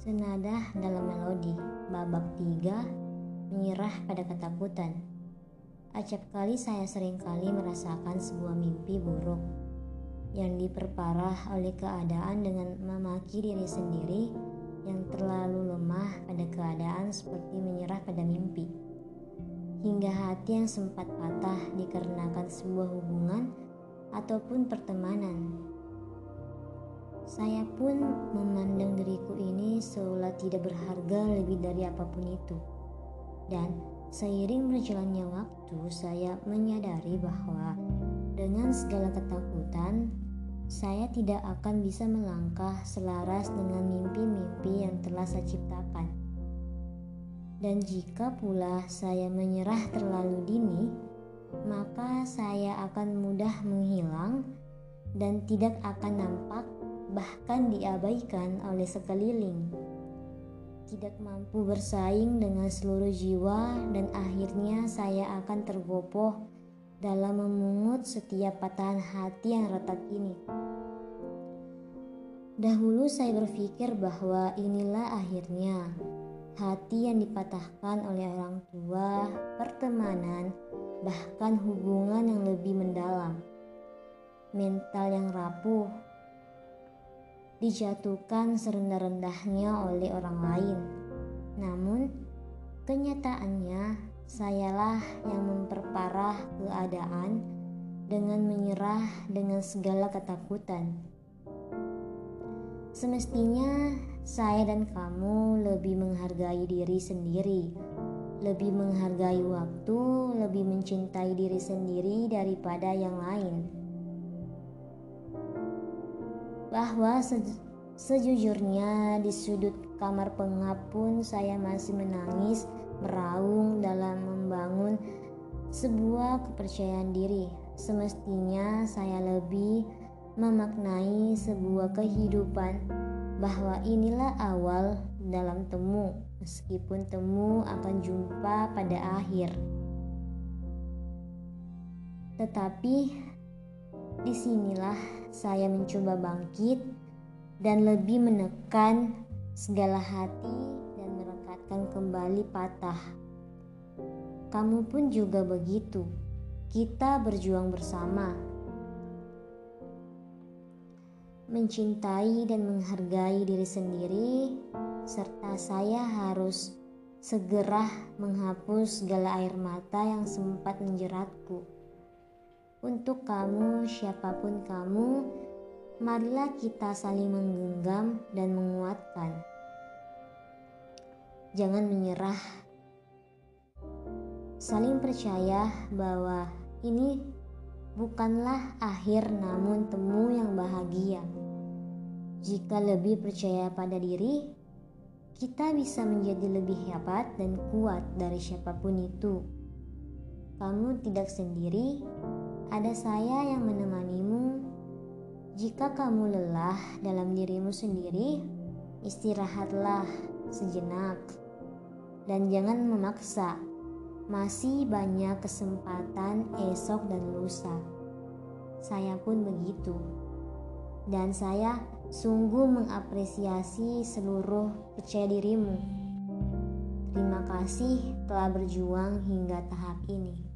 Senada dalam melodi babak tiga menyerah pada ketakutan. Acap kali saya sering kali merasakan sebuah mimpi buruk yang diperparah oleh keadaan dengan memaki diri sendiri yang terlalu lemah pada keadaan seperti menyerah pada mimpi. Hingga hati yang sempat patah dikarenakan sebuah hubungan ataupun pertemanan. Saya pun memandang diriku ini seolah tidak berharga lebih dari apa pun itu. Dan seiring berjalannya waktu, saya menyadari bahwa dengan segala ketakutan, saya tidak akan bisa melangkah selaras dengan mimpi-mimpi yang telah saya ciptakan. Dan jika pula saya menyerah terlalu dini, maka saya akan mudah menghilang dan tidak akan nampak, bahkan diabaikan oleh sekeliling tidak mampu bersaing dengan seluruh jiwa dan akhirnya saya akan tergopoh dalam memungut setiap patahan hati yang retak ini. Dahulu saya berpikir bahwa inilah akhirnya hati yang dipatahkan oleh orang tua, pertemanan, bahkan hubungan yang lebih mendalam. Mental yang rapuh, dijatuhkan serendah-rendahnya oleh orang lain. Namun, kenyataannya sayalah yang memperparah keadaan dengan menyerah dengan segala ketakutan. Semestinya saya dan kamu lebih menghargai diri sendiri, lebih menghargai waktu, lebih mencintai diri sendiri daripada yang lain bahwa se sejujurnya di sudut kamar pengap pun saya masih menangis meraung dalam membangun sebuah kepercayaan diri. Semestinya saya lebih memaknai sebuah kehidupan bahwa inilah awal dalam temu, meskipun temu akan jumpa pada akhir. Tetapi di sinilah saya mencoba bangkit dan lebih menekan segala hati dan merekatkan kembali patah. Kamu pun juga begitu. Kita berjuang bersama. Mencintai dan menghargai diri sendiri serta saya harus segera menghapus segala air mata yang sempat menjeratku. Untuk kamu, siapa pun kamu, marilah kita saling menggenggam dan menguatkan. Jangan menyerah. Saling percaya bahwa ini bukanlah akhir namun temu yang bahagia. Jika lebih percaya pada diri, kita bisa menjadi lebih hebat dan kuat dari siapa pun itu. Kamu tidak sendiri, ada saya yang menemanimu. Jika kamu lelah dalam dirimu sendiri, istirahatlah sejenak dan jangan memaksa. Masih banyak kesempatan esok dan lusa. Saya pun begitu. Dan saya sungguh mengapresiasi seluruh percaya dirimu. Terima kasih telah berjuang hingga tahap ini.